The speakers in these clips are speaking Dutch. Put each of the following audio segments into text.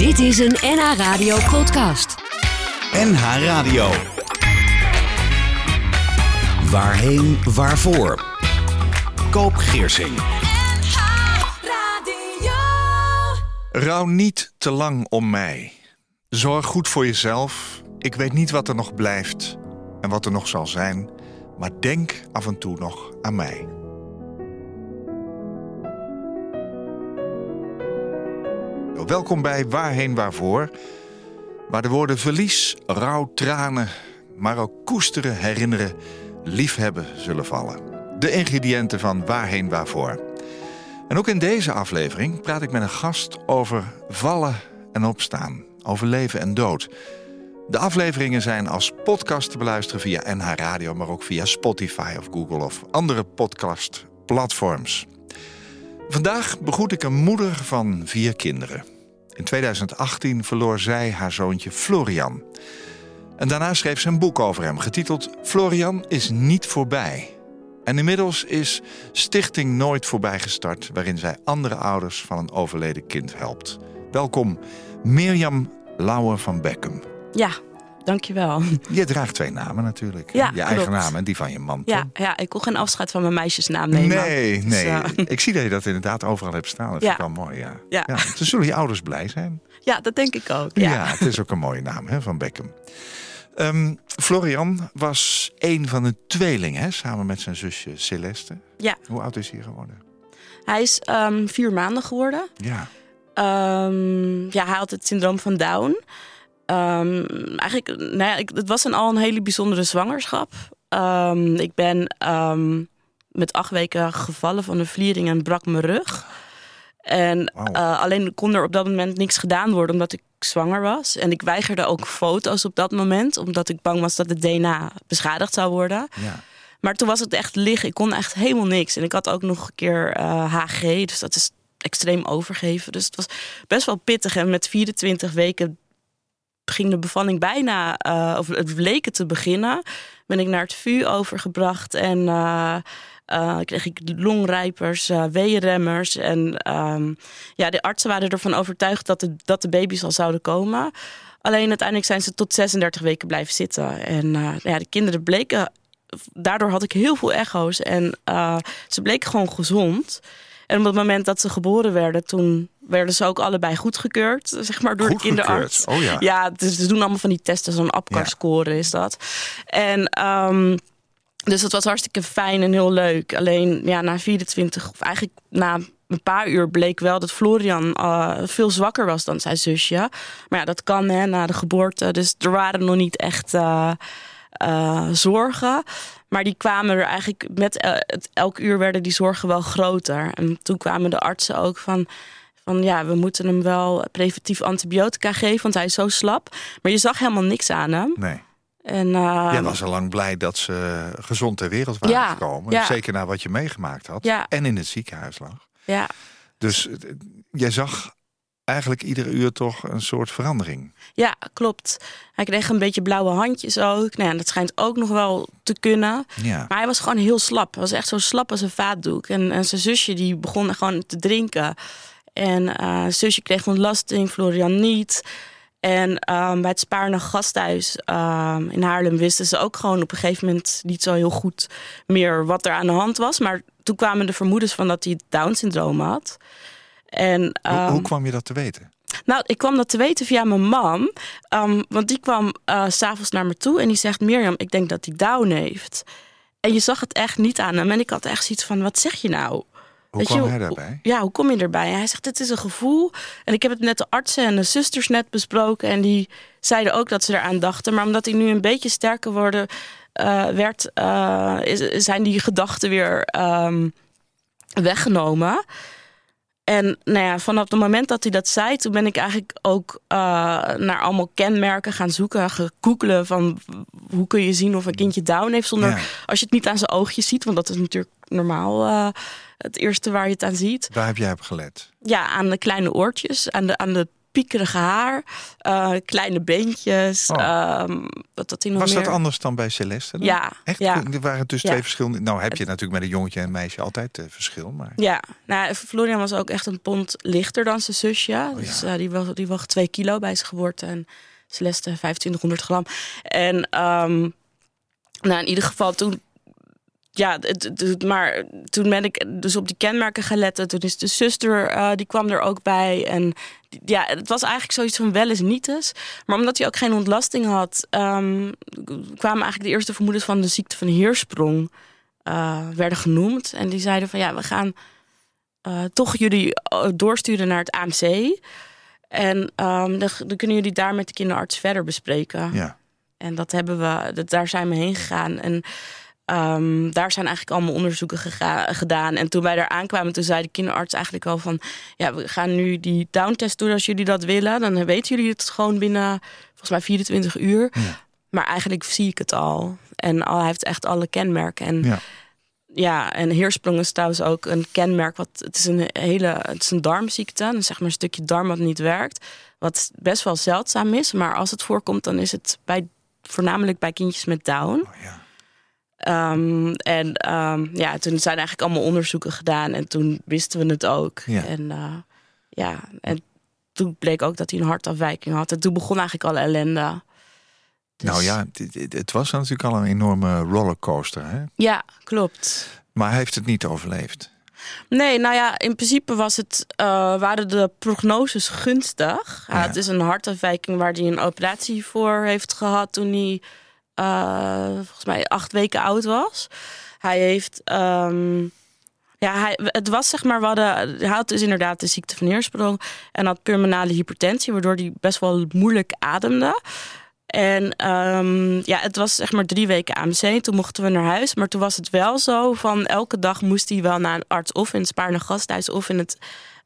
Dit is een NH Radio podcast. NH Radio. Waarheen, waarvoor? Koop Geersing. Rouw niet te lang om mij. Zorg goed voor jezelf. Ik weet niet wat er nog blijft en wat er nog zal zijn, maar denk af en toe nog aan mij. Welkom bij Waarheen Waarvoor, waar de woorden verlies, rouw, tranen, maar ook koesteren, herinneren, liefhebben zullen vallen. De ingrediënten van Waarheen Waarvoor. En ook in deze aflevering praat ik met een gast over vallen en opstaan, over leven en dood. De afleveringen zijn als podcast te beluisteren via NH Radio, maar ook via Spotify of Google of andere podcastplatforms. Vandaag begroet ik een moeder van vier kinderen. In 2018 verloor zij haar zoontje Florian. En daarna schreef ze een boek over hem, getiteld Florian is niet voorbij. En inmiddels is Stichting Nooit Voorbij gestart, waarin zij andere ouders van een overleden kind helpt. Welkom, Mirjam Lauwer van Beckham. Ja, dankjewel. Je draagt twee namen natuurlijk. Ja, je eigen naam en die van je man. Ja, toch? ja, ik kon geen afscheid van mijn meisjesnaam nemen. Nee, Dus, nee. eh, Ik zie dat je dat inderdaad overal hebt staan. Dat Ja. vind ik wel mooi, ja. Ja. Dan zullen je ouders blij zijn. ja, dat denk ik ook. Ja, Ja. het is ook een mooie naam hè, van Beckham. Ehm, Florian was een van de tweelingen, hè, samen met zijn zusje Celeste. Ja. Hoe oud is hij geworden? Hij is ehm, vier maanden geworden. Ja. Ehm, ja, hij had het syndroom van Down. Ehm, eigenlijk, nou ja, ik, het was een, al een hele bijzondere zwangerschap. Ehm, ik ben ehm, met acht weken gevallen van een vliering en brak mijn rug. En eh, alleen kon er op dat moment niks gedaan worden omdat ik zwanger was. En ik weigerde ook foto's op dat moment, omdat ik bang was dat het DNA beschadigd zou worden. ja. Maar toen was het echt liggen. Ik kon echt helemaal niks. En ik had ook nog een keer eh, HG, dus dat is extreem overgeven. Dus het was best wel pittig. En met 24 weken ging de bevalling bijna, eh, of het het te beginnen. Ben ik naar het VU overgebracht en eh, eh, kreeg ik longrijpers, weeënremmers. En ehm, ja, de artsen waren ervan overtuigd dat de, dat de baby's al zouden komen. Alleen uiteindelijk zijn ze tot 36 weken blijven zitten. En eh, ja, de kinderen bleken daardoor had ik heel veel echo's en ze bleken gewoon gezond. En op het moment dat ze geboren werden, toen werden ze ook allebei goedgekeurd, zeg maar, door de kinderarts. Oh ja. Ja, dus ze doen allemaal van die testen, zo'n APCAR-score is dat. En ehm, dus dat was hartstikke fijn en heel leuk. Alleen ja, na 24, of eigenlijk na een paar uur bleek wel dat Florian eh, veel zwakker was dan zijn zusje. Maar ja, dat kan hè, na de geboorte. Dus er waren nog niet echt eh, eh, zorgen. Maar die kwamen er eigenlijk met het, elk uur werden die zorgen wel groter. En toen kwamen de artsen ook van. Van ja, we moeten hem wel preventief antibiotica geven, want hij is zo slap. Maar je zag helemaal niks aan hem. Nee. En, eh, Jij was al lang blij dat ze gezond ter wereld waren Ja, gekomen. ja. Zeker na wat je meegemaakt had. Ja. En in het ziekenhuis lag. ja, Dus eh, jij zag eigenlijk iedere uur toch een soort verandering. Ja, klopt. Hij kreeg een beetje blauwe handjes ook. Nou ja, dat schijnt ook nog wel te kunnen. Ja. Maar hij was gewoon heel slap. Hij was echt zo slap als een vaatdoek. En, en zijn zusje die begon gewoon te drinken. En zijn zusje kreeg ontlasting, Florian niet. En ehm, bij het Spaarne gasthuis ehm, in Haarlem wisten ze ook gewoon op een gegeven moment niet zo heel goed meer wat er aan de hand was. Maar toen kwamen de vermoedens van dat hij Down-syndroom had. En, Hoe, ehm, hoe kwam je dat te weten? nou, ik kwam dat te weten via mijn mam. Want die kwam s s'avonds naar me toe en die zegt... Mirjam, ik denk dat hij down heeft. En je zag het echt niet aan hem. En ik had echt zoiets van, wat zeg je nou? Hoe Weet je, kwam hij daarbij? Ja, hoe kom je erbij? En hij zegt, het is een gevoel. En ik heb het met de artsen en de zusters net besproken. En die zeiden ook dat ze eraan dachten. Maar omdat hij nu een beetje sterker worden, eh, werd, eh, is, zijn die gedachten weer ehm, weggenomen. En nou ja, vanaf het moment dat hij dat zei, toen ben ik eigenlijk ook eh, naar allemaal kenmerken gaan zoeken, gegoogelen van hoe kun je zien of een kindje down heeft zonder Ja. als je het niet aan zijn oogjes ziet, want dat is natuurlijk normaal eh, het eerste waar je het aan ziet. Waar heb jij op gelet? Ja, aan de kleine oortjes, aan de, aan de piekerige haar, eh, kleine beentjes. Oh. ehm, wat hij nog Was dat anders dan bij Celeste? dan? Ja, Echt? ja. Er waren dus Ja. twee verschillende... Nou heb je natuurlijk met een jongetje en een meisje altijd eh, verschil. Maar... Ja, nou, Florian was ook echt een pond lichter dan zijn zusje. Oh, Dus eh, die, woog, die woog twee kilo bij zijn geboorte en Celeste 2500 gram. En ehm, nou, in ieder geval toen... Ja, het, het- maar toen ben ik dus op die kenmerken gaan letten. Toen is de zuster, die kwam er ook bij. En ja, het was eigenlijk zoiets van wel eens niet eens. Maar omdat hij ook geen ontlasting had... ehm, kwamen eigenlijk de eerste vermoedens van de ziekte van Heersprong... eh, werden genoemd. En die zeiden van ja, we gaan eh, toch jullie eh, doorsturen naar het AMC. En ehm, dan, dan kunnen jullie daar met de kinderarts verder bespreken. Ja. En dat hebben we, dat, daar zijn we heen gegaan. En ehm, daar zijn eigenlijk allemaal onderzoeken gedaan. En toen wij daar aankwamen, toen zei de kinderarts eigenlijk al van... ja, we gaan nu die downtest doen als jullie dat willen. Dan weten jullie het gewoon binnen, volgens mij 24 uur. Maar eigenlijk zie ik het al. En al, hij heeft echt alle kenmerken. En Ja. ja, en heersprong is trouwens ook een kenmerk. Wat, het is een hele, het is een darmziekte. Zeg maar een stukje darm wat niet werkt. Wat best wel zeldzaam is. Maar als het voorkomt, dan is het bij, voornamelijk bij kindjes met Down. Oh, ja. Ehm, en ehm, ja, toen zijn eigenlijk allemaal onderzoeken gedaan. En toen wisten we het ook. Ja. En eh, ja, en toen bleek ook dat hij een hartafwijking had. En toen begon eigenlijk alle ellende. Dus- Nou ja, het, het- het was natuurlijk al een enorme rollercoaster. Hè? Ja, klopt. Maar hij heeft het niet overleefd. Nee, nou ja, in principe was het, eh, waren de prognoses gunstig. Ja. had dus een hartafwijking waar hij een operatie voor heeft gehad toen hij eh, volgens mij acht weken oud was. Hij heeft, ehm, ja, het was zeg maar, hadden, hij had dus inderdaad de ziekte van Heersprong en had pulmonale hypertensie, waardoor hij best wel moeilijk ademde. En ehm, ja, het was zeg maar drie weken AMC. Toen mochten we naar huis. Maar toen was het wel zo van elke dag moest hij wel naar een arts. Of in het Spaarne Gasthuis of in het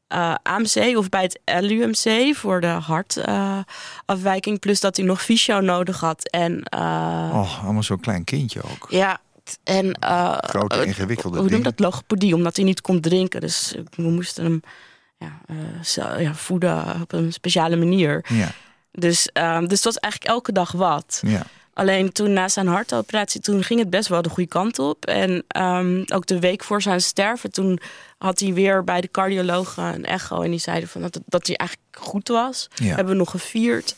eh, AMC. Of bij het LUMC voor de hartafwijking. Plus dat hij nog fysio nodig had. En uh, Oh, allemaal zo'n klein kindje ook. ja, en... Uh, Grote, ingewikkelde Hoe noem dat? Logopedie, omdat hij niet kon drinken. Dus we moesten hem ja, ja, voeden op een speciale manier. Ja. Dus, um, dus het was eigenlijk elke dag wat. Ja. Alleen toen na zijn hartoperatie, toen ging het best wel de goede kant op. En um, ook de week voor zijn sterven, toen had hij weer bij de cardioloog een echo. En die zeiden van dat, dat hij eigenlijk goed was. Ja. Hebben we nog gevierd.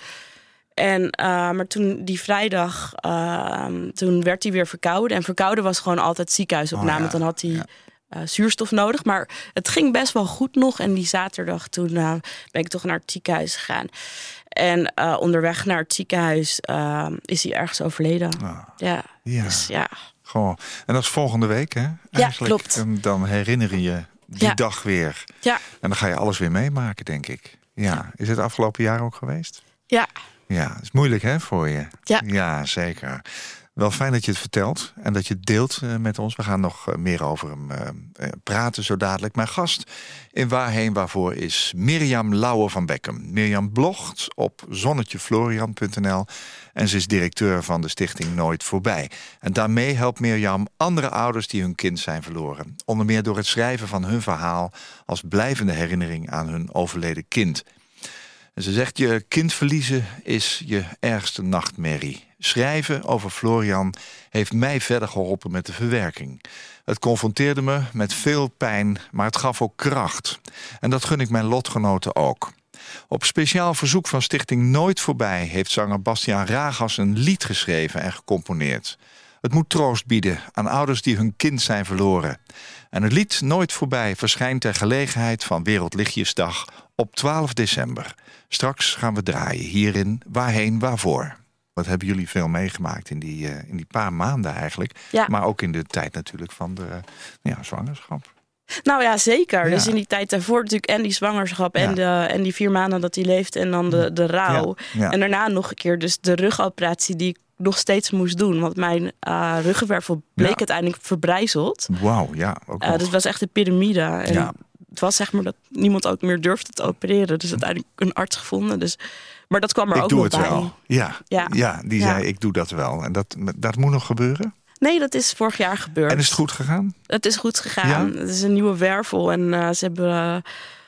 En, uh, maar toen die vrijdag, uh, toen werd hij weer verkouden. En verkouden was gewoon altijd ziekenhuisopname. Oh ja, Dan had hij ja. Uh, zuurstof nodig. Maar het ging best wel goed nog. En die zaterdag toen uh, ben ik toch naar het ziekenhuis gegaan. En uh, onderweg naar het ziekenhuis is hij ergens overleden. Ah, ja. ja. Dus, ja. Gewoon. En dat is volgende week, hè? Ja, klopt. Dan, dan herinner je je die Ja. dag weer. Ja. En dan ga je alles weer meemaken, denk ik. Ja. Is het afgelopen jaar ook geweest? Ja. Ja, is moeilijk hè, voor je. Ja. ja, zeker. Wel fijn dat je het vertelt en dat je het deelt uh, met ons. We gaan nog uh, meer over hem uh, praten zo dadelijk. Mijn gast in Waarheen Waarvoor is Mirjam Lauwe van Beckum. Mirjam blogt op zonnetjeflorian.nl en ze is directeur van de stichting Nooit Voorbij. En daarmee helpt Mirjam andere ouders die hun kind zijn verloren. Onder meer door het schrijven van hun verhaal als blijvende herinnering aan hun overleden kind. Ze zegt, je kind verliezen is je ergste nachtmerrie. Schrijven over Florian heeft mij verder geholpen met de verwerking. Het confronteerde me met veel pijn, maar het gaf ook kracht. En dat gun ik mijn lotgenoten ook. Op speciaal verzoek van Stichting Nooit Voorbij... heeft zanger Bastiaan Ragas een lied geschreven en gecomponeerd. Het moet troost bieden aan ouders die hun kind zijn verloren. En het lied Nooit Voorbij verschijnt ter gelegenheid van Wereldlichtjesdag op 12 december. Straks gaan we draaien hierin Waarheen Waarvoor. Wat hebben jullie veel meegemaakt in die, uh, in die paar maanden eigenlijk. Ja. Maar ook in de tijd natuurlijk van de uh, ja, zwangerschap. Nou ja, zeker. Ja. Dus in die tijd daarvoor natuurlijk en die zwangerschap Ja. en, de, en die vier maanden dat hij leeft en dan de, de rouw. Ja. En daarna nog een keer dus de rugoperatie die ik nog steeds moest doen. Want mijn uh, ruggenwervel bleek uiteindelijk verbrijzeld. Wauw, ja. Ook Uh, nog. dus het was echt een piramide. En Ja. het was zeg maar dat niemand ook meer durfde te opereren. Dus uiteindelijk een arts gevonden. Dus, maar dat kwam er ik ook doe nog het bij. wel. Ja, ja. Ja. die Ja. zei ik doe dat wel. En dat, dat moet nog gebeuren. Nee, dat is vorig jaar gebeurd. En is het goed gegaan? Het is goed gegaan. Ja? Het is een nieuwe wervel. En uh, ze hebben uh,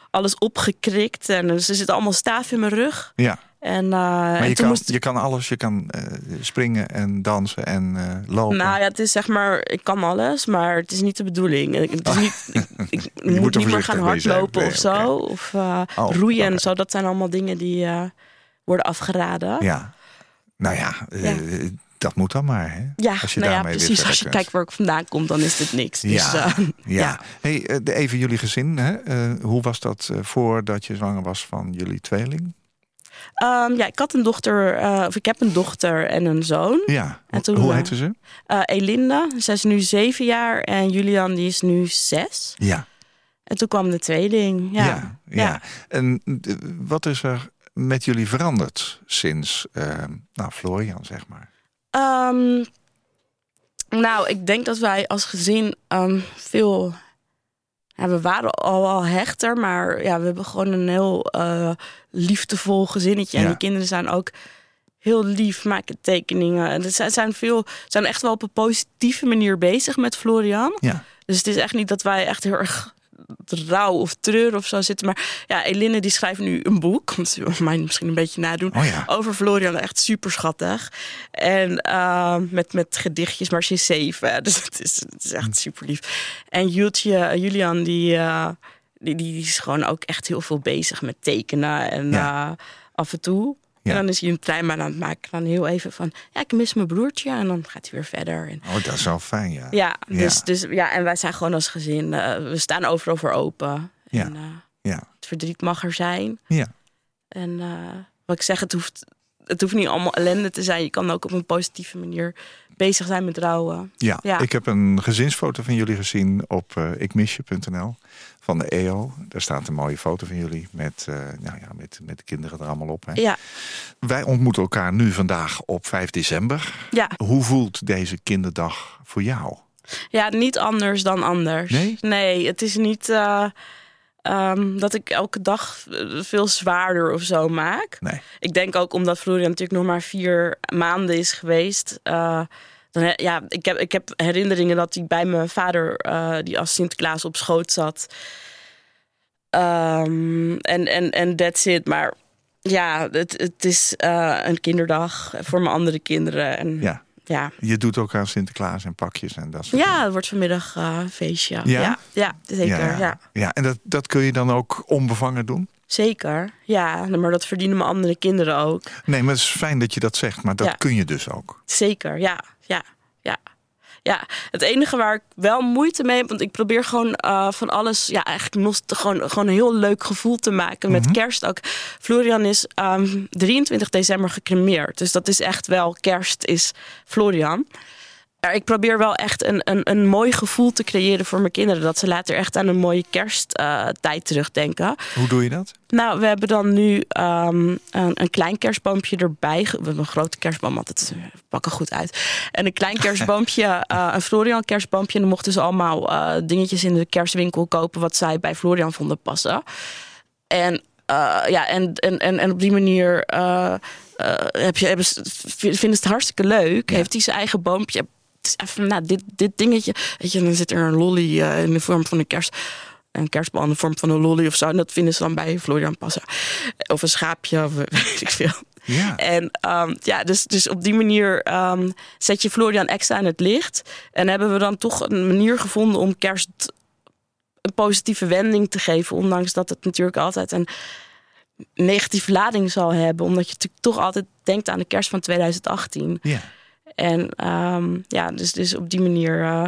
alles opgekrikt. En er zit allemaal staaf in mijn rug. Ja. En, uh, maar je, kan, moest... je kan alles. Je kan uh, springen en dansen en uh, lopen. Nou ja, het is zeg maar, ik kan alles, maar het is niet de bedoeling. Het is niet, ik, ik moet, moet niet meer gaan hardlopen nee, of zo. Okay. Of oh, roeien okay. en zo. Dat zijn allemaal dingen die worden afgeraden. Ja, nou ja, ja. dat moet dan maar. Hè? Ja, als je nou ja precies. Als je kunt. kijkt waar ik vandaan kom, dan is dit niks. Dus, ja, uh, ja. ja. Hey, even jullie gezin. Hè? Uh, hoe was dat voordat je zwanger was van jullie tweeling? Um, ja, ik had een dochter, uh, of ik heb een dochter en een zoon. Ja, en toen, hoe heette ze? Uh, Elinda, zij is nu zeven jaar en Julian die is nu zes. Ja. En toen kwam de tweeling. Ja, ja. ja. ja. En wat is er met jullie veranderd sinds, uh, nou, Florian, zeg maar? Um, nou, ik denk dat wij als gezin um, veel ja, we waren al wel hechter, maar ja, we hebben gewoon een heel uh, liefdevol gezinnetje. Ja. En die kinderen zijn ook heel lief, maken tekeningen. En ze zijn, veel, zijn echt wel op een positieve manier bezig met Florian. Ja. Dus het is echt niet dat wij echt heel erg rouw of treur of zo zitten. Maar ja, Eline die schrijft nu een boek. Want ze wil mij misschien een beetje nadoen. Oh ja. Over Florian. Echt super schattig. En uh, met, met gedichtjes, maar ze is zeven. Dus het is, het is echt super lief. En Jultje, Julian, die, uh, die, die is gewoon ook echt heel veel bezig met tekenen. En Ja. uh, af en toe. Ja. En dan is hij een treinbaan aan het maken. Dan heel even van, ja, ik mis mijn broertje. En dan gaat hij weer verder. En, Oh, dat is wel fijn, ja. ja, dus, Ja. dus ja, en wij zijn gewoon als gezin, eh, we staan overal voor open. Ja. En, eh, Ja. het verdriet mag er zijn. Ja. En eh, wat ik zeg, het hoeft, het hoeft niet allemaal ellende te zijn. Je kan ook op een positieve manier bezig zijn met rouwen. Ja, Ja. ik heb een gezinsfoto van jullie gezien op eh ikmisje.nl van de EO. Daar staat een mooie foto van jullie met, eh, nou ja, met, met de kinderen er allemaal op. Hè. Ja, Wij ontmoeten elkaar nu vandaag op 5 december. ja. Hoe voelt deze kinderdag voor jou? ja, niet anders dan anders. Nee? Nee, het is niet eh, ehm, dat ik elke dag eh, veel zwaarder of zo maak. Nee. Ik denk ook omdat Florian natuurlijk nog maar vier maanden is geweest. eh, dan, ja, ik, heb, ik heb herinneringen dat hij bij mijn vader, eh, die als Sinterklaas op schoot zat. Ehm, en, en, en that's it. Maar ja, het, het is een kinderdag voor mijn andere kinderen. En, Ja. Ja. Je doet ook aan Sinterklaas en pakjes en dat soort Ja, het wordt vanmiddag eh, een feestje. Ja? Ja, ja, zeker. dingen. Ja. ja. En dat, dat kun je dan ook onbevangen doen? Zeker. Ja, maar dat verdienen mijn andere kinderen ook. Nee, maar het is fijn dat je dat zegt, maar dat kun je dus ook. Zeker, ja, ja, ja. Ja, het enige waar ik wel moeite mee heb, want ik probeer gewoon eh, van alles, ja, eigenlijk nog gewoon, gewoon een heel leuk gevoel te maken. Met kerst ook. Florian is ehm, 23 december gecremeerd. Dus dat is echt wel, kerst is Florian. Ik probeer wel echt een, een, een mooi gevoel te creëren voor mijn kinderen. Dat ze later echt aan een mooie kersttijd terugdenken. Hoe doe je dat? Nou, we hebben dan nu ehm, een, een klein kerstboompje erbij. We hebben een grote kerstboom, altijd eh, pakken goed uit. En een klein kerstboompje, eh, een Florian kerstboompje. En dan mochten ze allemaal eh, dingetjes in de kerstwinkel kopen... wat zij bij Florian vonden passen. En, ja, en, en, en, en op die manier heb je, hebben ze, vinden ze het hartstikke leuk. Heeft hij zijn eigen boompje. Even, nou, dit, dit dingetje. Weet je, dan zit er een lolly eh, in de vorm van een kerst. Een kerstbal in de vorm van een lolly of zo. En dat vinden ze dan bij Florian passen. Of een schaapje, of weet ik veel. Ja. En ehm, ja, dus, dus op die manier ehm, zet je Florian extra in het licht. En hebben we dan toch een manier gevonden om kerst een positieve wending te geven. Ondanks dat het natuurlijk altijd een negatieve lading zal hebben. Omdat je natuurlijk toch altijd denkt aan de kerst van 2018. Ja. En ehm, ja, dus, dus op die manier. eh,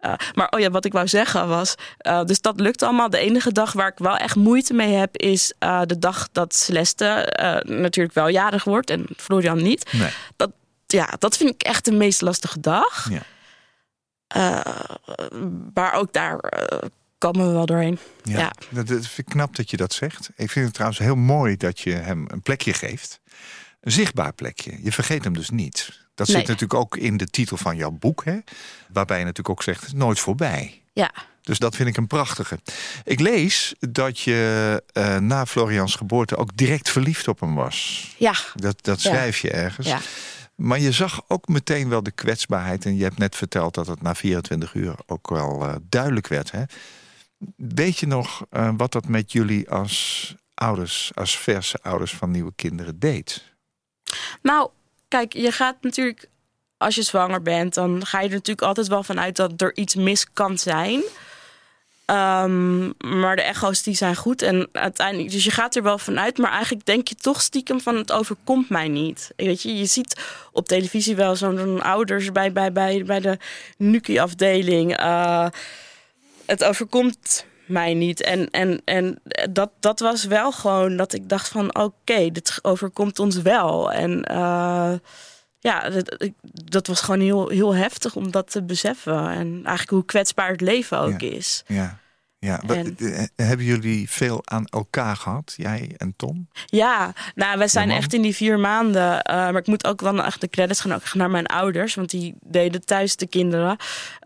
eh, maar oh ja, wat ik wou zeggen was. eh, dus dat lukt allemaal. De enige dag waar ik wel echt moeite mee heb, is de dag dat Celeste natuurlijk wel jarig wordt en Florian niet. Nee. Dat, ja, dat vind ik echt de meest lastige dag. Ja. Maar ook daar komen we wel doorheen. Ja, Ja. Dat, dat vind ik knap dat je dat zegt. Ik vind het trouwens heel mooi dat je hem een plekje geeft. Een zichtbaar plekje. Je vergeet hem dus niet. Dat Nee. zit natuurlijk ook in de titel van jouw boek. Hè? Waarbij je natuurlijk ook zegt, nooit voorbij. Ja, Dus dat vind ik een prachtige. Ik lees dat je eh, na Florians geboorte ook direct verliefd op hem was. ja, Dat, dat Ja. schrijf je ergens. ja. Maar je zag ook meteen wel de kwetsbaarheid. En je hebt net verteld dat het na 24 uur ook wel eh, duidelijk werd. Hè? Weet je nog eh, wat dat met jullie als ouders, als verse ouders van nieuwe kinderen deed? Nou, kijk, je gaat natuurlijk, als je zwanger bent, dan ga je er natuurlijk altijd wel vanuit dat er iets mis kan zijn. Ehm, maar de echo's die zijn goed. En uiteindelijk, dus je gaat er wel vanuit. Maar eigenlijk denk je toch stiekem van het overkomt mij niet. Weet je, je ziet op televisie wel zo'n ouders bij, bij, bij, bij de Nuki-afdeling. Uh, het overkomt mij niet. En, en, en dat, dat was wel gewoon dat ik dacht van oké, dit overkomt ons wel. En uh, ja, dat, dat, was gewoon heel, heel heftig om dat te beseffen. En eigenlijk hoe kwetsbaar het leven ook is. Ja. Ja, eh, hebben jullie veel aan elkaar gehad, jij en Tom? Ja, nou, we zijn echt in die vier maanden. Uh, maar ik moet ook wel echt de credits gaan ook naar mijn ouders, want die deden thuis de kinderen.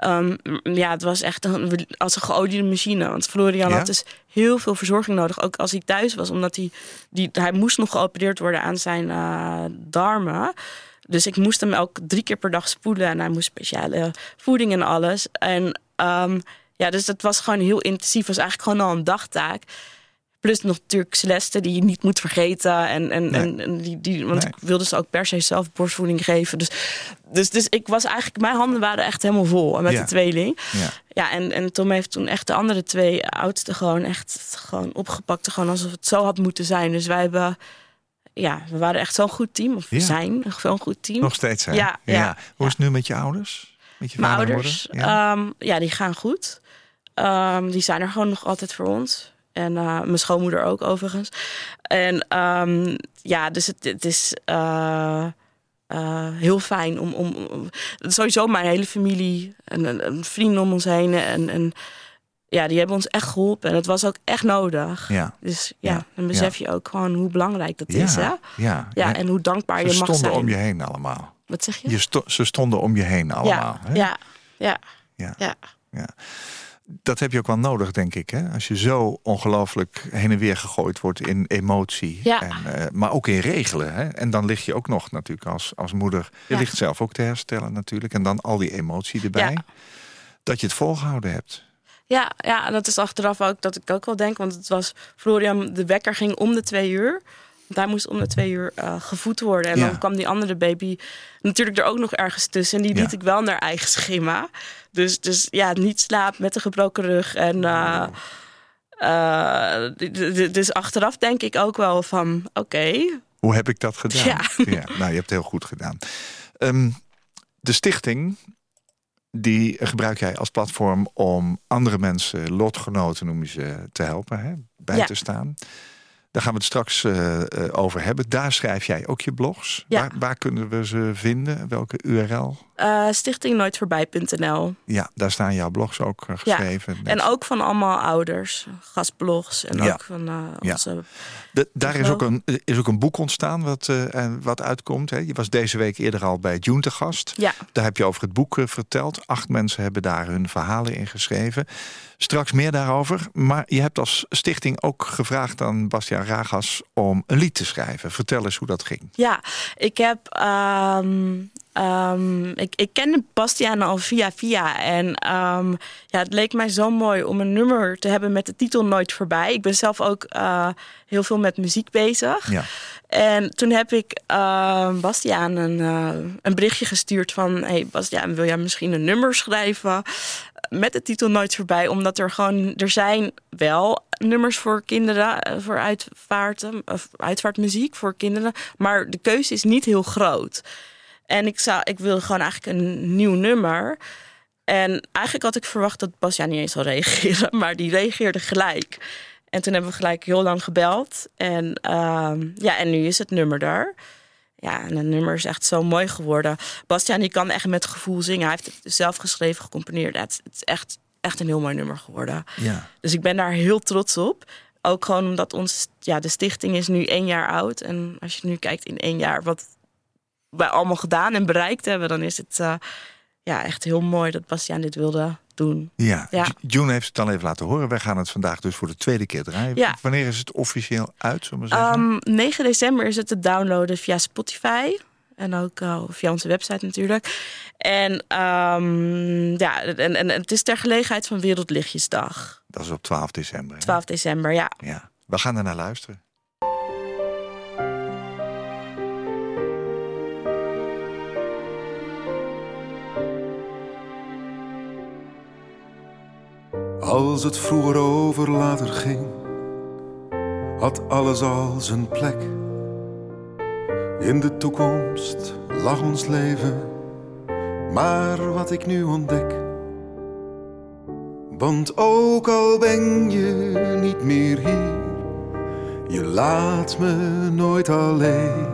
Um, ja, het was echt een, als een geoliede machine. Want Florian had dus heel veel verzorging nodig, ook als hij thuis was, omdat hij, die, hij moest nog geopereerd worden aan zijn uh, darmen. Dus ik moest hem elke drie keer per dag spoelen en hij moest speciale voeding en alles. En um, ja, dus dat was gewoon heel intensief. was eigenlijk gewoon al een dagtaak. Plus nog natuurlijk Celeste, die je niet moet vergeten. En, en, en, die, die, want ik wilde ze ook per se zelf borstvoeding geven. Dus, dus, dus ik was eigenlijk, mijn handen waren echt helemaal vol met de tweeling. Ja, ja en, en Tom heeft toen echt de andere twee oudste gewoon echt gewoon opgepakt. Gewoon alsof het zo had moeten zijn. Dus wij hebben, ja, we waren echt zo'n goed team. Of we zijn zo'n goed team. Nog steeds zijn. Ja, ja, Hoe is het nu met je ouders? Met je Mijn ouders, ja. Um, ja, die gaan goed. Um, die zijn er gewoon nog altijd voor ons. En uh, mijn schoonmoeder ook overigens. En um, ja, dus het, het is uh, uh, heel fijn om, om, om, Sowieso mijn hele familie en, en vrienden om ons heen. En, en ja, die hebben ons echt geholpen. En het was ook echt nodig. Ja. Dus ja, ja. dan besef je ook gewoon hoe belangrijk dat is. Hè? Ja. ja, en hoe dankbaar je mag zijn. Ze stonden om je heen allemaal. Wat zeg je? je sto ze stonden om je heen allemaal. Ja, hè? ja, ja. ja. ja dat heb je ook wel nodig, denk ik. Hè? Als je zo ongelooflijk heen en weer gegooid wordt in emotie. Ja. En, uh, maar ook in regelen. Hè? En dan lig je ook nog natuurlijk als, als moeder. Je ligt zelf ook te herstellen natuurlijk. En dan al die emotie erbij. Ja. Dat je het volgehouden hebt. Ja, ja, en dat is achteraf ook dat ik ook wel denk. Want het was, Florian, de wekker ging om de twee uur. Daar moest om de twee uur uh, gevoed worden. En dan kwam die andere baby natuurlijk er ook nog ergens tussen. En die liet ik wel naar eigen schema. Dus, dus ja, niet slaap met een gebroken rug. En uh, uh, dus achteraf denk ik ook wel van, oké. Hoe heb ik dat gedaan? Ja. ja. nou, je hebt het heel goed gedaan. Um, de stichting, die gebruik jij als platform om andere mensen, lotgenoten noem je ze, te helpen, hè, bij te staan. Daar gaan we het straks uh, over hebben. Daar schrijf jij ook je blogs. Ja. Waar, waar, kunnen we ze vinden? Welke URL? Uh, stichtingnooitvoorbij.nl Ja, daar staan jouw blogs ook geschreven. Ja. En ook van allemaal ouders, gastblogs en ook van onze... De, daar is ook, een, is ook een boek ontstaan wat, wat uitkomt. Hè? Je was deze week eerder al bij June te gast. Ja. Daar heb je over het boek verteld. Acht mensen hebben daar hun verhalen in geschreven. Straks meer daarover. Maar je hebt als stichting ook gevraagd aan Bastiaan Ragas om een lied te schrijven. Vertel eens hoe dat ging. Ja, ik heb. Um, um, ik, ik kende Bastiaan al via via. En um, ja, het leek mij zo mooi om een nummer te hebben met de titel Nooit voorbij. Ik ben zelf ook uh, heel veel met muziek bezig. Ja. En toen heb ik uh, Bastiaan een, uh, een berichtje gestuurd van... hey Bastiaan, wil jij misschien een nummer schrijven? Met de titel Nooit voorbij. Omdat er gewoon, er zijn wel nummers voor kinderen, eh, voor uitvaarten, of uitvaartmuziek voor kinderen. Maar de keuze is niet heel groot. En ik, zou, ik wilde gewoon eigenlijk een nieuw nummer. En eigenlijk had ik verwacht dat Basja niet eens zou reageren, maar die reageerde gelijk. En toen hebben we gelijk heel lang gebeld. En, uh, ja, en nu is het nummer daar. Ja, en het nummer is echt zo mooi geworden. Bastiaan die kan echt met gevoel zingen. Hij heeft het zelf geschreven, gecomponeerd. Het, is echt, echt een heel mooi nummer geworden. Ja. Dus ik ben daar heel trots op. Ook gewoon omdat ons, ja, de stichting is nu één jaar oud. En als je nu kijkt in één jaar wat wij allemaal gedaan en bereikt hebben, dan is het uh, ja, echt heel mooi dat Bastiaan dit wilde doen. Ja, ja. June heeft het dan even laten horen. Wij gaan het vandaag dus voor de tweede keer draaien. Ja. Wanneer is het officieel uit, zeggen? Um, 9 december is het te downloaden via Spotify. En ook uh, via onze website natuurlijk. En, um, ja, en, en, het is ter gelegenheid van Wereldlichtjesdag. Dat is op 12 december. Hè? 12 december, ja. ja. We gaan er naar luisteren. Als het vroeger over later ging, had alles al zijn plek. In de toekomst lag ons leven, maar wat ik nu ontdek. Want ook al ben je niet meer hier, je laat me nooit alleen.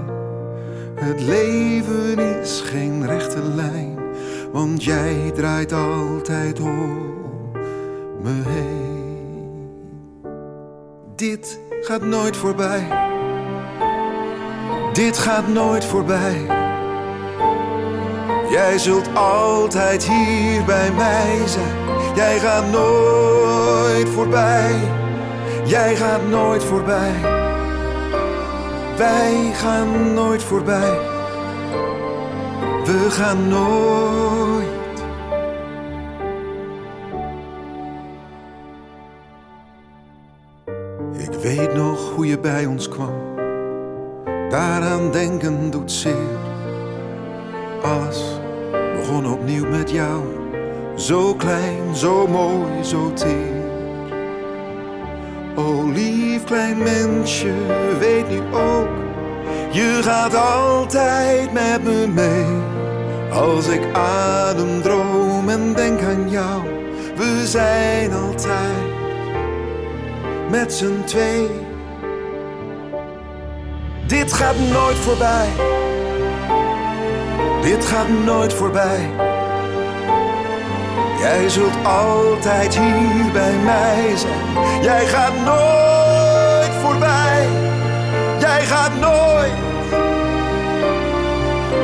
Het leven is geen rechte lijn, want jij draait altijd om heen. Dit gaat nooit voorbij. Dit gaat nooit voorbij. Jij zult altijd hier bij mij zijn. Jij gaat nooit voorbij. Jij gaat nooit voorbij. Wij gaan nooit voorbij. We gaan nooit. Hoe je bij ons kwam. Daaraan denken doet zeer. Alles begon opnieuw met jou. Zo klein, zo mooi, zo teer. O lief klein mensje, weet nu ook. Je gaat altijd met me mee. Als ik adem, droom en denk aan jou. We zijn altijd met z'n twee. Dit gaat nooit voorbij. Dit gaat nooit voorbij. Jij zult altijd hier bij mij zijn. Jij gaat nooit voorbij. Jij gaat nooit,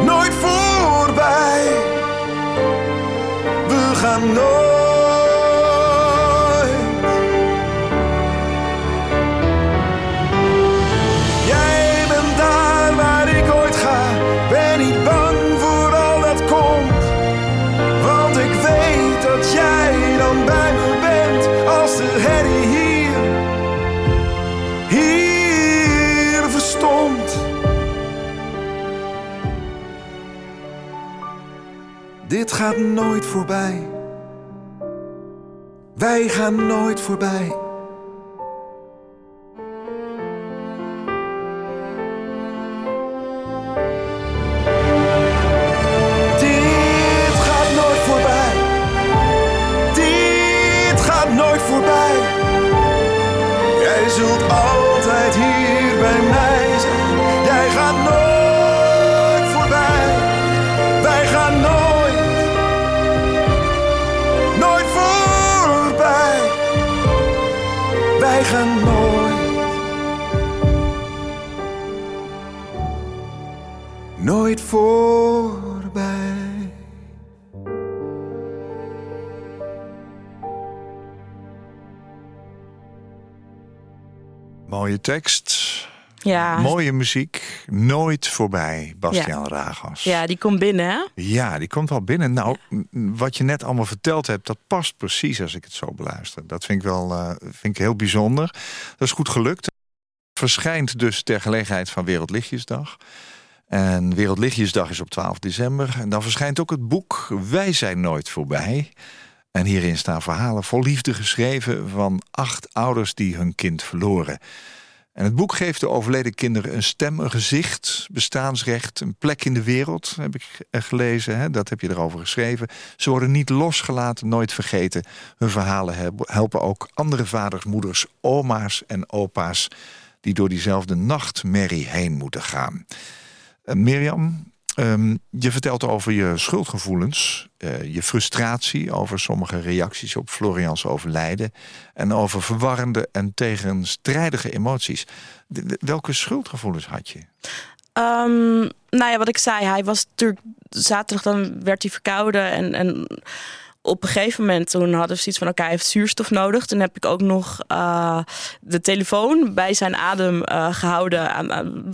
nooit voorbij. We gaan nooit. Dit gaat nooit voorbij. Wij gaan nooit voorbij. Tekst, Ja, mooie muziek, nooit voorbij, Bastiaan Ragas. ja die komt binnen, hè? Ja, die komt wel binnen. Nou, wat je net allemaal verteld hebt, dat past precies als ik het zo beluister. Dat vind ik wel eh, vind ik heel bijzonder. Dat is goed gelukt. Verschijnt dus ter gelegenheid van Wereldlichtjesdag. En Wereldlichtjesdag is op 12 december. En dan verschijnt ook het boek Wij zijn nooit voorbij. En hierin staan verhalen vol liefde geschreven van acht ouders die hun kind verloren. En het boek geeft de overleden kinderen een stem, een gezicht, bestaansrecht, een plek in de wereld, heb ik eh, gelezen. Hè? Dat heb je erover geschreven. Ze worden niet losgelaten, nooit vergeten. Hun verhalen helpen ook andere vaders, moeders, oma's en opa's die door diezelfde nachtmerrie heen moeten gaan. Eh, Mirjam, ehm, je vertelt over je schuldgevoelens, eh, je frustratie over sommige reacties op Florians overlijden en over verwarrende en tegenstrijdige emoties. Welke schuldgevoelens had je? Ehm, nou ja, wat ik zei, hij was natuurlijk zaterdag dan werd hij verkouden en, en op een gegeven moment toen hadden we zoiets van... oké, hij heeft zuurstof nodig. Toen heb ik ook nog uh, de telefoon bij zijn adem uh, gehouden aan,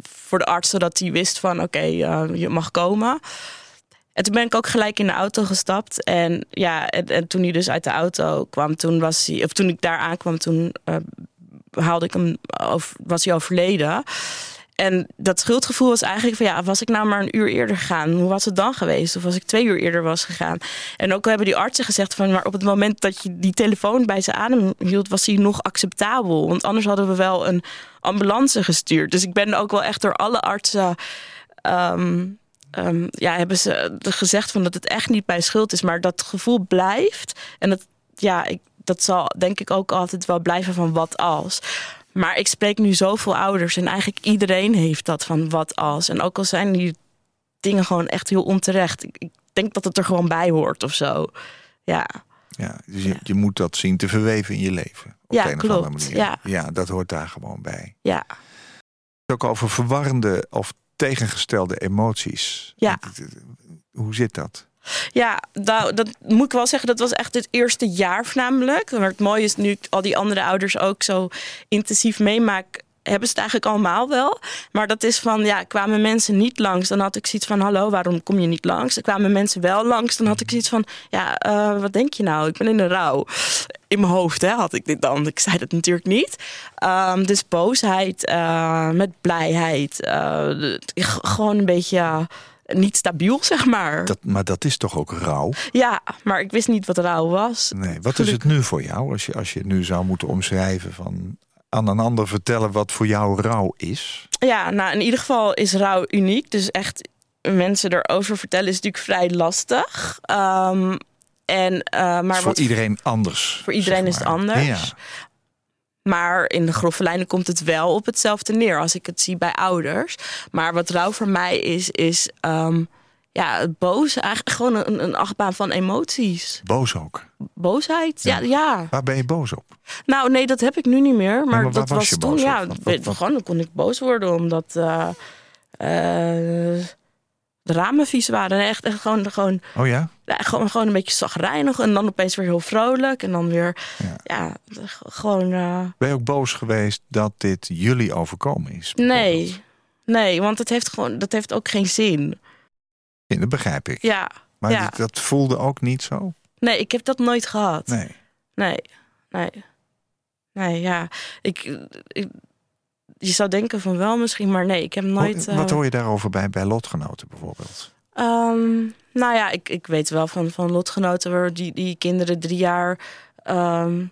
voor, de arts... zodat hij wist van oké, okay, uh, je mag komen. En toen ben ik ook gelijk in de auto gestapt. En ja, en, en, toen hij dus uit de auto kwam, toen was hij... of toen ik daar aankwam, toen haalde ik hem... Over, was hij overleden... En dat schuldgevoel was eigenlijk van ja, was ik nou maar een uur eerder gegaan? Hoe was het dan geweest? Of was ik twee uur eerder was gegaan? En ook hebben die artsen gezegd van maar op het moment dat je die telefoon bij zijn adem hield, was hij nog acceptabel. Want anders hadden we wel een ambulance gestuurd. Dus ik ben ook wel echt door alle artsen. Um, um, ja, hebben ze gezegd van dat het echt niet bij schuld is, maar dat gevoel blijft. En dat, ja, ik, dat zal denk ik ook altijd wel blijven van wat als. Maar ik spreek nu zoveel ouders en eigenlijk iedereen heeft dat van wat als. En ook al zijn die dingen gewoon echt heel onterecht. Ik, ik denk dat het er gewoon bij hoort of zo. Ja. Ja, dus je, je moet dat zien te verweven in je leven. Op ja, een klopt. Of andere manier. Ja. ja, dat hoort daar gewoon bij. Ja. Ook over verwarrende of tegengestelde emoties. Ja. Hoe zit dat? Ja, nou, dat moet ik wel zeggen. Dat was echt het eerste jaar voornamelijk. Maar het mooie is nu ik al die andere ouders ook zo intensief meemaak hebben ze het eigenlijk allemaal wel. Maar dat is van, ja, kwamen mensen niet langs, dan had ik zoiets van, hallo, waarom kom je niet langs? Er kwamen mensen wel langs, dan had ik zoiets van, ja, uh, wat denk je nou? Ik ben in de rouw. In mijn hoofd hè, had ik dit dan. Ik zei dat natuurlijk niet. Um, dus boosheid, uh, met blijheid. Uh, gewoon een beetje niet stabiel, zeg maar. Dat, maar dat is toch ook rouw? Ja, maar ik wist niet wat rouw was. Nee, wat is het nu voor jou? Als je, als je nu zou moeten omschrijven van aan een ander vertellen wat voor jou rouw is? Ja, nou in ieder geval is rouw uniek. Dus echt mensen erover vertellen is natuurlijk vrij lastig. Um, en, uh, maar voor wat, iedereen anders. Voor iedereen is het anders. Ja. Maar in de grove lijnen komt het wel op hetzelfde neer als ik het zie bij ouders. Maar wat rouw voor mij is, is um, ja, boos. Eigenlijk gewoon een, een achtbaan van emoties. Boos ook? Boosheid, ja. ja. ja. Waar ben je boos op? Nou, nee, dat heb ik nu niet meer. Maar, dat was toen, ja. Wat- weet- wat- Gewoon, dan kon ik boos worden omdat eh, eh, de ramen vies waren. Echt, echt gewoon, gewoon, Oh ja? ja, gewoon, gewoon een beetje zagrijnig. En dan opeens weer heel vrolijk. En dan weer, Ja. gewoon... eh, Ben je ook boos geweest dat dit jullie overkomen is? nee, nee, want het heeft, gewoon, dat heeft ook geen zin. Ja, Dat begrijp ik. Ja, Maar ja. dit- dat voelde ook niet zo? nee, ik heb dat nooit gehad. Nee. Nee, nee. Nee, ja. Ik, ik- je zou denken van wel misschien, maar nee, ik heb nooit... Wat eh, hoor je daarover bij, bij lotgenoten bijvoorbeeld? Ehm, nou ja, ik, ik weet wel van, van lotgenoten waar die, die kinderen drie jaar ehm,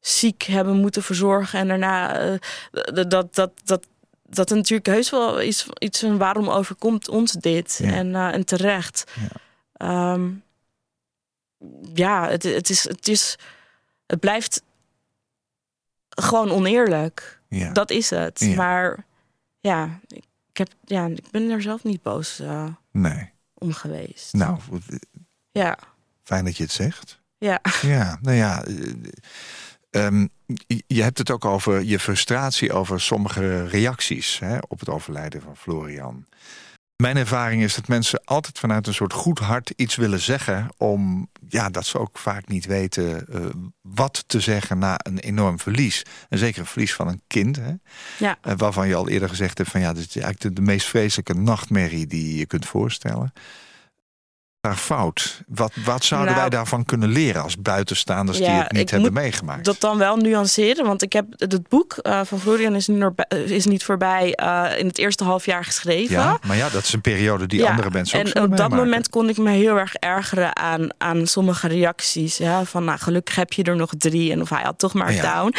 ziek hebben moeten verzorgen. En daarna d- dat, dat, dat, dat er natuurlijk heus wel iets, iets van waarom overkomt ons dit? Ja. En, eh, en terecht. Ja, ja het, het, is, het, is, het blijft gewoon oneerlijk. Ja. Dat is het. Ja. Maar ja ik, heb, ja, ik ben er zelf niet boos eh, Nee. om geweest. Nou, Ja, fijn dat je het zegt. ja. Ja, nou ja. eh, ehm, je- je hebt het ook over je frustratie over sommige reacties hè, op het overlijden van Florian. Mijn ervaring is dat mensen altijd vanuit een soort goed hart iets willen zeggen. om ja, dat ze ook vaak niet weten eh, wat te zeggen na een enorm verlies. En zeker een verlies van een kind. Hè, Ja. eh, waarvan je al eerder gezegd hebt: van ja, dit is eigenlijk de, de meest vreselijke nachtmerrie die je je kunt voorstellen. Daar fout. Wat, wat zouden Nou, wij daarvan kunnen leren als buitenstaanders die het niet hebben meegemaakt? dat dan wel nuanceren. Want ik heb het boek eh, van Florian is, nu bij- is niet voorbij eh, in het eerste half jaar geschreven. ja, maar ja, dat is een periode die Ja, andere mensen ook En op dat moment kon ik me heel erg ergeren aan, aan sommige reacties. Ja, van nou, gelukkig heb je er nog drie. En of hij had toch maar Ja. down.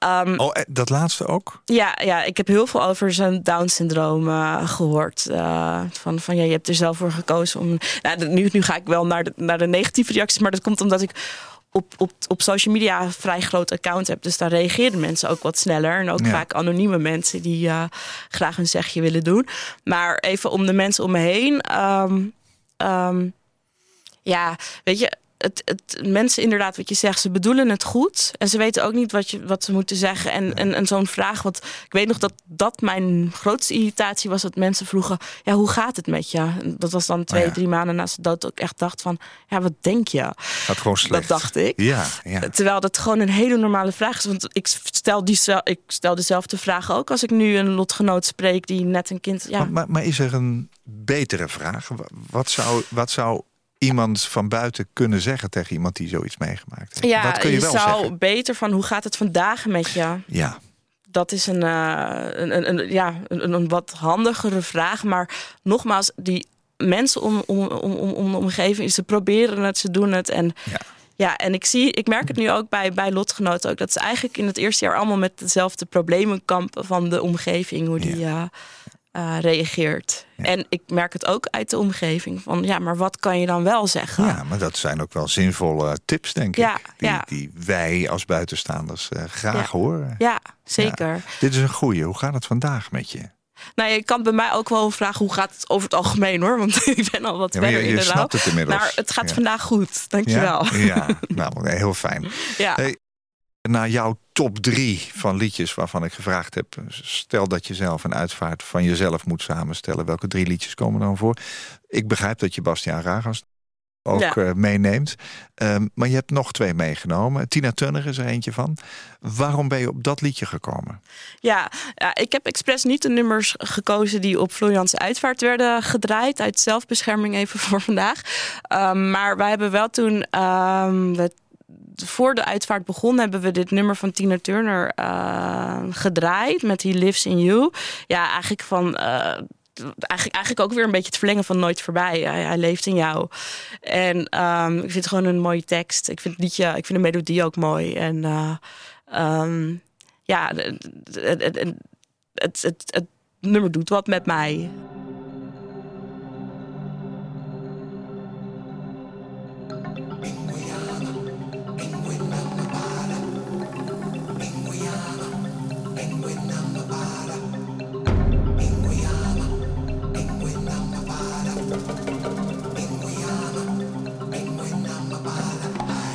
Ehm, Oh, eh, dat laatste ook? Ja, ja, ik heb heel veel over zijn Down-syndroom eh, gehoord. Eh, van, van ja, je hebt er zelf voor gekozen om. Nou, nu, nu ga ik wel naar de, naar de negatieve reacties, maar dat komt omdat ik op, op, op social media een vrij groot account heb. Dus daar reageren mensen ook wat sneller. En ook Ja. vaak anonieme mensen die graag een zegje willen doen. Maar even om de mensen om me heen. ehm, ehm, ja, weet je, het, het, mensen inderdaad, wat je zegt, ze bedoelen het goed. En ze weten ook niet wat, je, wat ze moeten zeggen. En, en, en zo'n vraag, wat ik weet nog dat dat mijn grootste irritatie was, dat mensen vroegen: ja, hoe gaat het met je? Dat was dan twee, Oh ja. drie maanden naast de dood. Dat ik echt dacht van, ja, wat denk je? Gaat gewoon slecht. Dat dacht ik. Ja, ja. Terwijl dat gewoon een hele normale vraag is. Want ik stel, die, ik stel dezelfde vraag ook als ik nu een lotgenoot spreek die net een kind. Ja, Maar, maar, maar is er een betere vraag? Wa- Wat zou, wat zou iemand van buiten kunnen zeggen tegen iemand die zoiets meegemaakt heeft? ja wat kun je, wel zou zeggen? beter van hoe gaat het vandaag met je? Ja, Dat is een, eh, een, een, een- ja, een, een wat handigere vraag. Maar nogmaals, die mensen om, om, om, om, om de omgeving, ze proberen het, ze doen het. En ja. Ja, en ik zie, ik merk het nu ook bij, bij lotgenoten ook. Dat ze eigenlijk in het eerste jaar allemaal met dezelfde problemen kampen van de omgeving, hoe die eh, eh, reageert. En ik merk het ook uit de omgeving van ja, maar wat kan je dan wel zeggen? ja, maar dat zijn ook wel zinvolle tips, denk Ja, ik. Die, ja. die wij als buitenstaanders eh, graag horen. Ja, zeker. Dit is een goeie. Hoe gaat het vandaag met je? Nou, je kan bij mij ook wel vragen hoe gaat het over het algemeen hoor, want ik ben al wat Ja, maar je- verder je in de rouw. snapt het inmiddels. Maar het gaat Ja. vandaag goed, dankjewel. Ja, ja. nou, heel fijn. Ja. Hey, naar jouw top drie van liedjes waarvan ik gevraagd heb. Stel dat je zelf een uitvaart van jezelf moet samenstellen. Welke drie liedjes komen dan voor? Ik begrijp dat je Bastiaan Ragas ook Ja. eh, meeneemt. Ehm, maar je hebt nog twee meegenomen. Tina Turner is er eentje van. Waarom ben je op dat liedje gekomen? Ja, ja, ik heb expres niet de nummers gekozen die op Florians uitvaart werden gedraaid. Uit zelfbescherming even voor vandaag. Um, maar wij hebben wel toen um, we voor de uitvaart begon, hebben we dit nummer van Tina Turner uh, gedraaid met He Lives in You. Ja, eigenlijk van. Uh, Eigenlijk, eigenlijk ook weer een beetje het verlengen van Nooit Voorbij. Hij, leeft in jou. En um, ik vind het gewoon een mooie tekst. Ik vind het liedje, ik vind de melodie ook mooi. En uh, um, ja, het, het, het nummer doet wat met mij.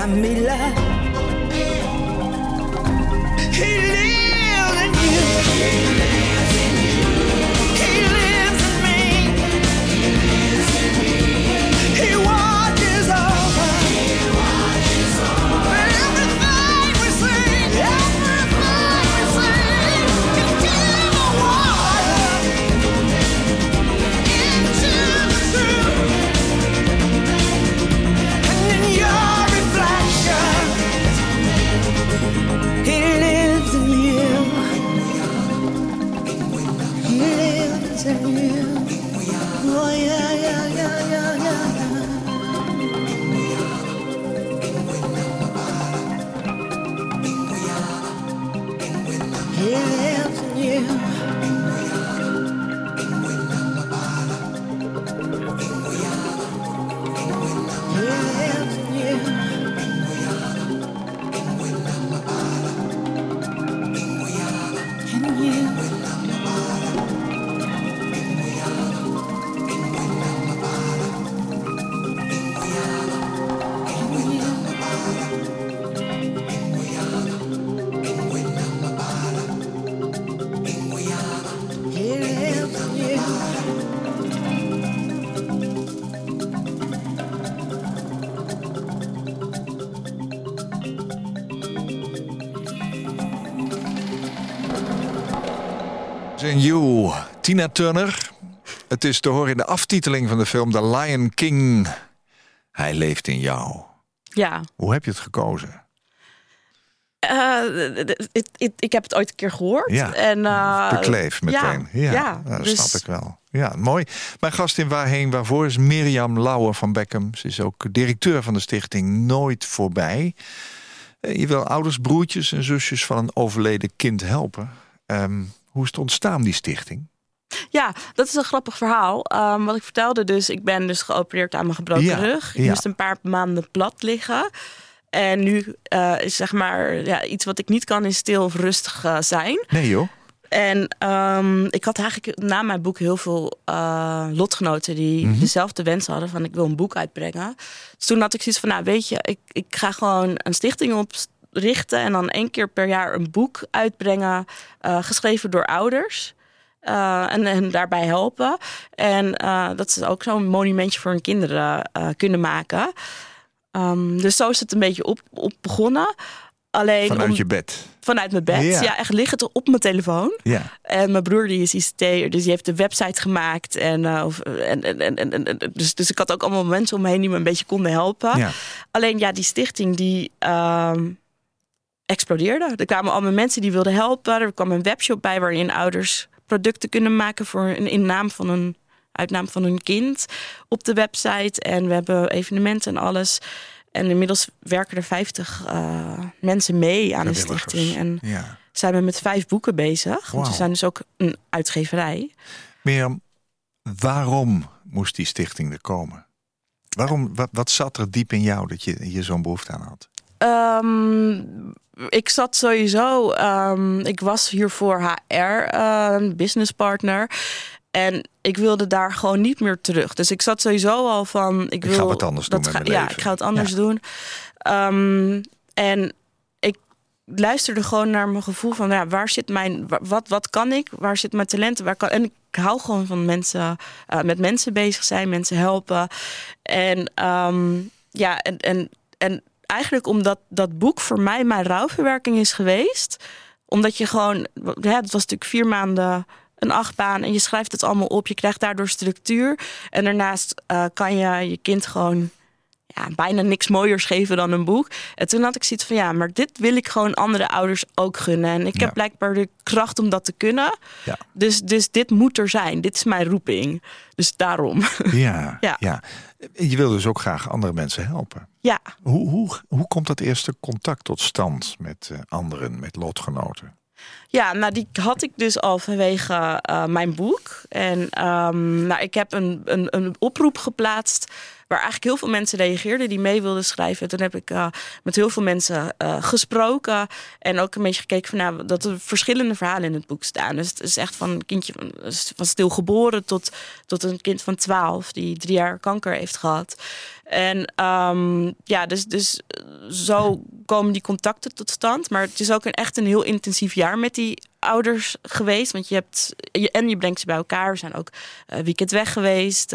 Mamila. He In You, Tina Turner. Het is te horen in de aftiteling van de film The Lion King. Hij leeft in jou. Ja, Hoe heb je het gekozen? Eh, ik heb het ooit een keer gehoord. Ja, en, eh, Bekleef meteen. Ja, ja, dat dus- snap ik wel. Ja, mooi. Mijn gast in Waarheen Waarvoor is Mirjam Lauwer van Beckham. Ze is ook directeur van de stichting Nooit Voorbij. Eh, Je wil ouders, broertjes en zusjes van een overleden kind helpen. Ehm, hoe is het ontstaan, die stichting? Ja, dat is een grappig verhaal. Ehm, wat ik vertelde dus, ik ben dus geopereerd aan mijn gebroken Ja, rug. Ik ja. moest een paar maanden plat liggen. En nu eh, is zeg maar ja, iets wat ik niet kan is stil of rustig eh, zijn. Nee joh. En ehm, ik had eigenlijk na mijn boek heel veel eh, lotgenoten die Mhm. dezelfde wens hadden van ik wil een boek uitbrengen. Dus toen had ik zoiets van, nou weet je, ik, ik ga gewoon een stichting oprichten en dan één keer per jaar een boek uitbrengen, eh, geschreven door ouders. eh, en hen daarbij helpen. En eh, dat ze ook zo'n monumentje voor hun kinderen kunnen maken. Ehm, dus zo is het een beetje op, op begonnen. Alleen Vanuit om- je bed. vanuit mijn bed. Ja. Ja. echt liggend op mijn telefoon. Ja. En mijn broer die is ICT'er, dus die heeft de website gemaakt. En, of, en, en, en, en, en- dus, dus ik had ook allemaal mensen om me heen die me een beetje konden helpen. ja. Alleen ja, die stichting die ehm, explodeerde. Er kwamen allemaal mensen die wilden helpen. Er kwam een webshop bij waarin ouders producten kunnen maken voor een in naam van een uitnaam van hun kind op de website. En we hebben evenementen en alles. En inmiddels werken er 50 eh, mensen mee aan de stichting. En ja. zijn we met vijf boeken bezig. Want we zijn dus ook een uitgeverij. Mirjam, waarom moest die stichting er komen? Waarom, wat, wat zat er diep in jou dat je hier zo'n behoefte aan had? Ehm, ik zat sowieso, ehm, ik was hiervoor HR, eh, business partner. En ik wilde daar gewoon niet meer terug. Dus ik zat sowieso al van. Ik, ga wil wat anders doen ga- mijn Ja, leven. ik ga het anders Ja. doen. Ehm, en ik luisterde gewoon naar mijn gevoel van ja, waar zit mijn, wa- wat, wat kan ik? Waar zit mijn talenten? Waar kan, en ik hou gewoon van mensen, eh, met mensen bezig zijn, mensen helpen. En ehm, ja, en, en, en eigenlijk omdat dat boek voor mij mijn rouwverwerking is geweest. Omdat je gewoon, ja, het was natuurlijk vier maanden een achtbaan en je schrijft het allemaal op. Je krijgt daardoor structuur. En daarnaast eh, kan je je kind gewoon ja, bijna niks mooiers geven dan een boek. En toen had ik zoiets van ja, maar dit wil ik gewoon andere ouders ook gunnen. En ik Ja. heb blijkbaar de kracht om dat te kunnen. Ja. Dus, dus dit moet er zijn. Dit is mijn roeping. Dus daarom. Ja, ja. Ja. Je wil dus ook graag andere mensen helpen. ja. Hoe, hoe, hoe komt dat eerste contact tot stand met eh, anderen, met lotgenoten? Ja, nou die had ik dus al vanwege eh, mijn boek. En ehm, nou, ik heb een, een, een oproep geplaatst waar eigenlijk heel veel mensen reageerden die mee wilden schrijven. En toen heb ik eh, met heel veel mensen eh, gesproken en ook een beetje gekeken van nou, dat er verschillende verhalen in het boek staan. Dus het is echt van een kindje van, stilgeboren tot, tot een kind van 12 die drie jaar kanker heeft gehad. En ehm, ja, dus, dus zo komen die contacten tot stand. Maar het is ook een, echt een heel intensief jaar met die ouders geweest. Want je hebt, je, en je brengt ze bij elkaar. We zijn ook weekend weg geweest.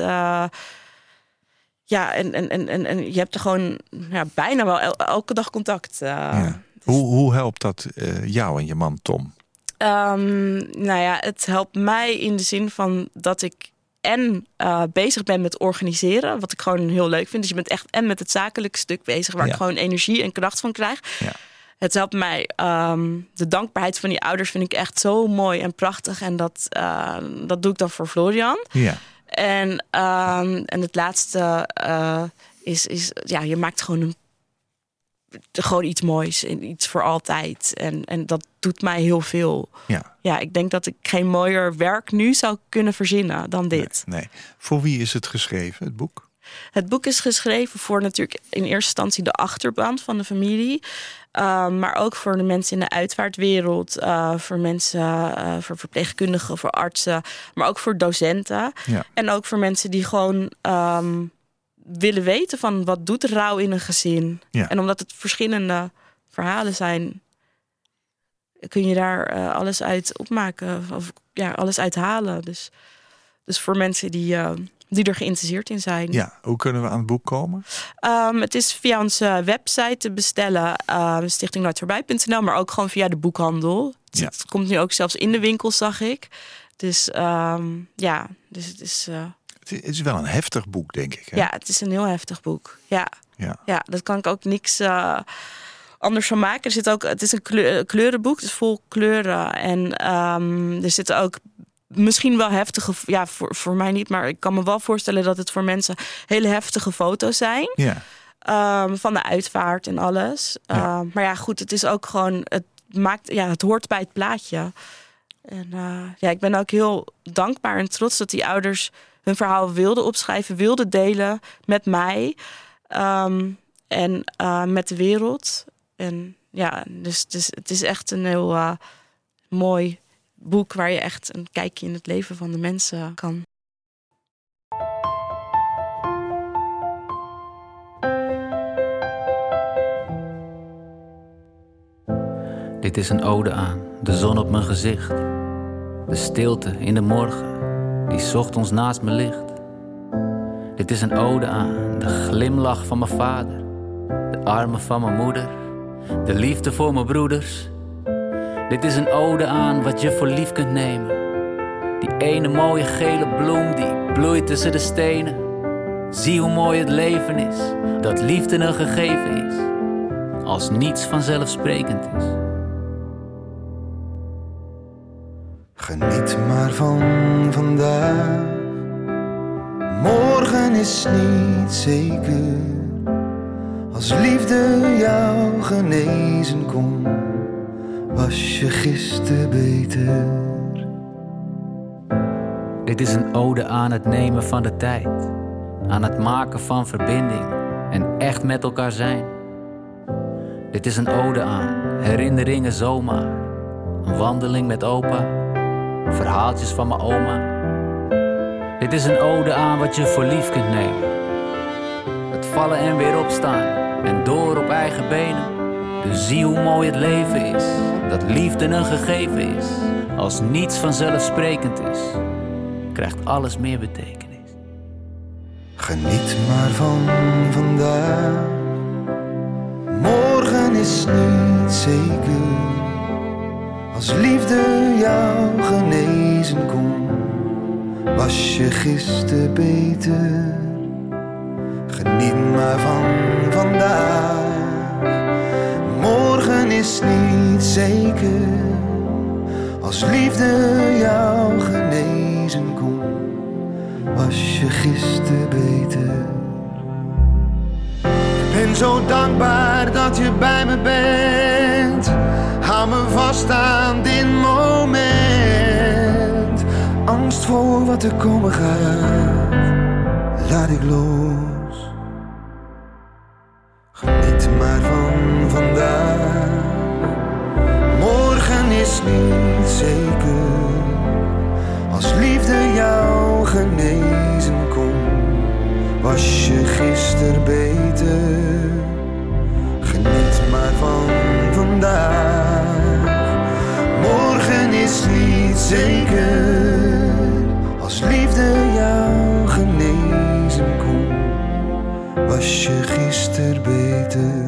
Ja, en, en, en, en je hebt er gewoon ja, bijna wel el, elke dag contact. Uh, ja. hoe, hoe helpt dat jou en je man Tom? Um, nou ja, het helpt mij in de zin van dat ik en uh, bezig ben met organiseren, wat ik gewoon heel leuk vind. Dus je bent echt en met het zakelijke stuk bezig, waar ja. ik gewoon energie en kracht van krijg. Ja. Het helpt mij. Um, de dankbaarheid van die ouders vind ik echt zo mooi en prachtig. En dat, dat doe ik dan voor Florian. Ja. En, um, en het laatste uh, is, is, ja, je maakt gewoon een gewoon iets moois en iets voor altijd. En, en dat doet mij heel veel. Ja. ja, ik denk dat ik geen mooier werk nu zou kunnen verzinnen dan dit. Nee, nee. Voor wie is het geschreven, het boek? Het boek is geschreven voor natuurlijk in eerste instantie de achterband van de familie. Uh, maar ook voor de mensen in de uitvaartwereld. Uh, voor mensen, uh, voor verpleegkundigen, voor artsen. Maar ook voor docenten. Ja. En ook voor mensen die gewoon um, willen weten van wat doet rouw in een gezin. Ja. En omdat het verschillende verhalen zijn, kun je daar uh, alles uit opmaken. Of ja, alles uithalen. Dus, dus voor mensen die, die er geïnteresseerd in zijn. Ja, hoe kunnen we aan het boek komen? Um, het is via onze website te bestellen, uh, stichtingnooitvoorbij.nl, maar ook gewoon via de boekhandel. Het, Ja. het komt nu ook zelfs in de winkels, zag ik. Dus um, ja, dus het is. uh, Het is wel een heftig boek, denk ik. Hè? ja, het is een heel heftig boek. Ja, Ja. ja dat kan ik ook niks uh, anders van maken. Er zit ook, het is een kleur, kleurenboek, het is vol kleuren. En um, er zitten ook misschien wel heftige, ja, voor, voor mij niet, maar ik kan me wel voorstellen dat het voor mensen hele heftige foto's zijn. Ja. Um, van de uitvaart en alles. Ja. Um, maar ja, goed, het is ook gewoon, het maakt, ja, het hoort bij het plaatje. En uh, ja, ik ben ook heel dankbaar en trots dat die ouders hun verhaal wilden opschrijven, wilden delen met mij um, en uh, met de wereld. En ja, dus, dus het is echt een heel uh, mooi boek waar je echt een kijkje in het leven van de mensen kan. Dit is een ode aan de zon op mijn gezicht. De stilte in de morgen, die ochtends naast me ligt. Dit is een ode aan de glimlach van mijn vader. De armen van mijn moeder. De liefde voor mijn broeders. Dit is een ode aan wat je voor lief kunt nemen. Die ene mooie gele bloem die bloeit tussen de stenen. Zie hoe mooi het leven is, dat liefde een gegeven is. Als niets vanzelfsprekend is. Geniet maar van vandaag. Morgen is niet zeker. Als liefde jou genezen kon, was je gisteren beter. Dit is een ode aan het nemen van de tijd. Aan het maken van verbinding en echt met elkaar zijn. Dit is een ode aan herinneringen zomaar. Een wandeling met opa, verhaaltjes van mijn oma. Dit is een ode aan wat je voor lief kunt nemen. Het vallen en weer opstaan en door op eigen benen. Zie hoe mooi het leven is, dat liefde een gegeven is. Als niets vanzelfsprekend is, krijgt alles meer betekenis. Geniet maar van vandaag. Morgen is niet zeker. Als liefde jou genezen kon, was je gisteren beter. Geniet maar van vandaag. Is niet zeker. Als liefde jou genezen kon, was je gisteren beter. Ben zo dankbaar dat je bij me bent. Hou me vast aan dit moment. Angst voor wat er komen gaat, laat ik los. Geniet maar van vandaag niet zeker als liefde jou genezen kon. Was je gisteren beter? Geniet maar van vandaag. Morgen is niet zeker als liefde jou genezen kon. Was je gisteren beter?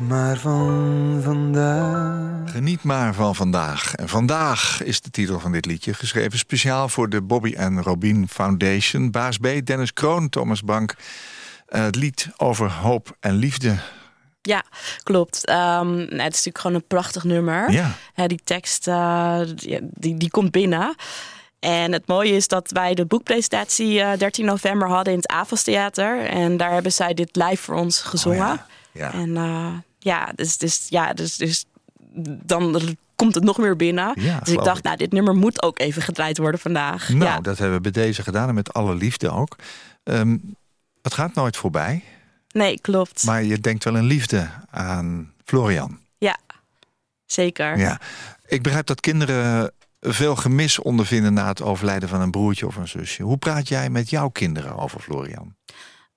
Geniet maar van vandaag. Geniet maar van vandaag. En vandaag is de titel van dit liedje geschreven speciaal voor de Bobby en Robin Foundation. Baas B, Dennis Kroon, Thomas Bank. Eh, het lied over hoop en liefde. Ja, klopt. Ehm, het is natuurlijk gewoon een prachtig nummer. Ja. Hè, die tekst uh, die, die, die, komt binnen. En het mooie is dat wij de boekpresentatie uh, 13 november hadden in het Avals Theater. En daar hebben zij dit live voor ons gezongen. Oh ja. Ja. En uh, ja, dus, dus, ja dus, dus dan komt het nog meer binnen. Ja, dus ik dacht, ik. nou, dit nummer moet ook even gedraaid worden vandaag. Nou, ja. dat hebben we bij deze gedaan en met alle liefde ook. Um, het gaat nooit voorbij. Nee, klopt. Maar je denkt wel een liefde aan Florian. Ja, zeker. Ja. Ik begrijp dat kinderen veel gemis ondervinden na het overlijden van een broertje of een zusje. Hoe praat jij met jouw kinderen over Florian?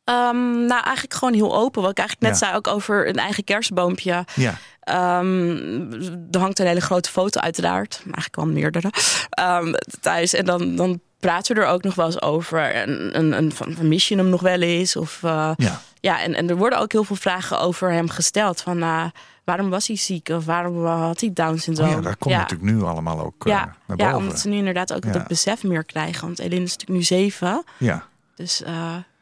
Um, nou, eigenlijk gewoon heel open. Wat ik eigenlijk net Ja. zei, ook over een eigen kerstboompje. Ja, Um, er hangt een hele grote foto uiteraard. Eigenlijk wel meerdere. Um, thuis. En dan, dan praten we er ook nog wel eens over. En, en, en van, mis je hem nog wel eens? Of, uh, ja. ja en, en er worden ook heel veel vragen over hem gesteld. Van uh, waarom was hij ziek? Of waarom had hij Down syndroom? Oh ja dat komt natuurlijk nu allemaal ook uh, ja, naar boven. Ja, omdat ze nu inderdaad ook het besef meer krijgen. Want Eline is natuurlijk nu zeven. Ja. Dus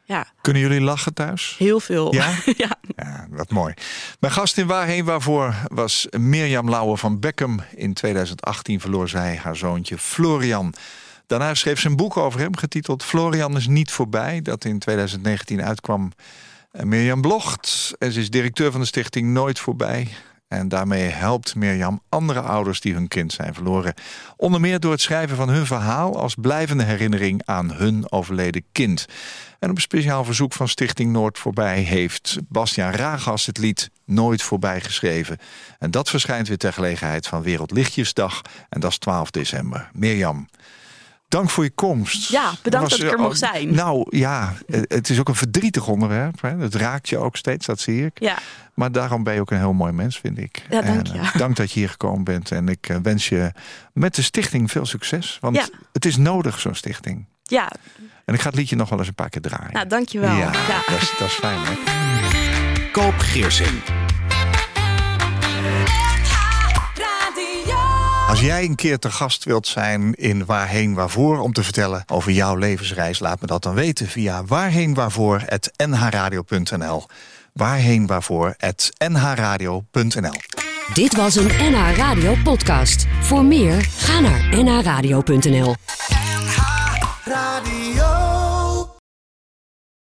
ja, Kunnen jullie lachen thuis? heel veel. Ja? ja. Ja, wat mooi. Mijn gast in Waarheen Waarvoor was Mirjam Lauwe van Beckham. In 2018 verloor zij haar zoontje Florian. Daarna schreef ze een boek over hem, getiteld Florian is niet voorbij. Dat in 2019 uitkwam. Mirjam blogt. En ze is directeur van de stichting Nooit Voorbij. En daarmee helpt Mirjam andere ouders die hun kind zijn verloren. Onder meer door het schrijven van hun verhaal als blijvende herinnering aan hun overleden kind. En op speciaal verzoek van Stichting Noord Voorbij heeft Bastiaan Ragas het lied Nooit Voorbij geschreven. En dat verschijnt weer ter gelegenheid van Wereldlichtjesdag. En dat is 12 december. Mirjam, dank voor je komst. Ja, bedankt Was, dat ik er mocht zijn. Nou ja, het is ook een verdrietig onderwerp. Hè. Het raakt je ook steeds, dat zie ik. Ja, Maar daarom ben je ook een heel mooi mens, vind ik. Ja, dank En, je. eh, dank dat je hier gekomen bent. En ik eh, wens je met de stichting veel succes. Want Ja. het is nodig, zo'n stichting. ja. En ik ga het liedje nog wel eens een paar keer draaien. nou dankjewel. Ja, ja. Dat, is, dat is fijn, hè? Koop Geersing. Als jij een keer te gast wilt zijn in Waarheen Waarvoor... om te vertellen over jouw levensreis, laat me dat dan weten... via waarheenwaarvoor.nhradio.nl waarheenwaarvoor.nhradio.nl Dit was een NH Radio podcast. Voor meer, ga naar nhradio.nl. Radio.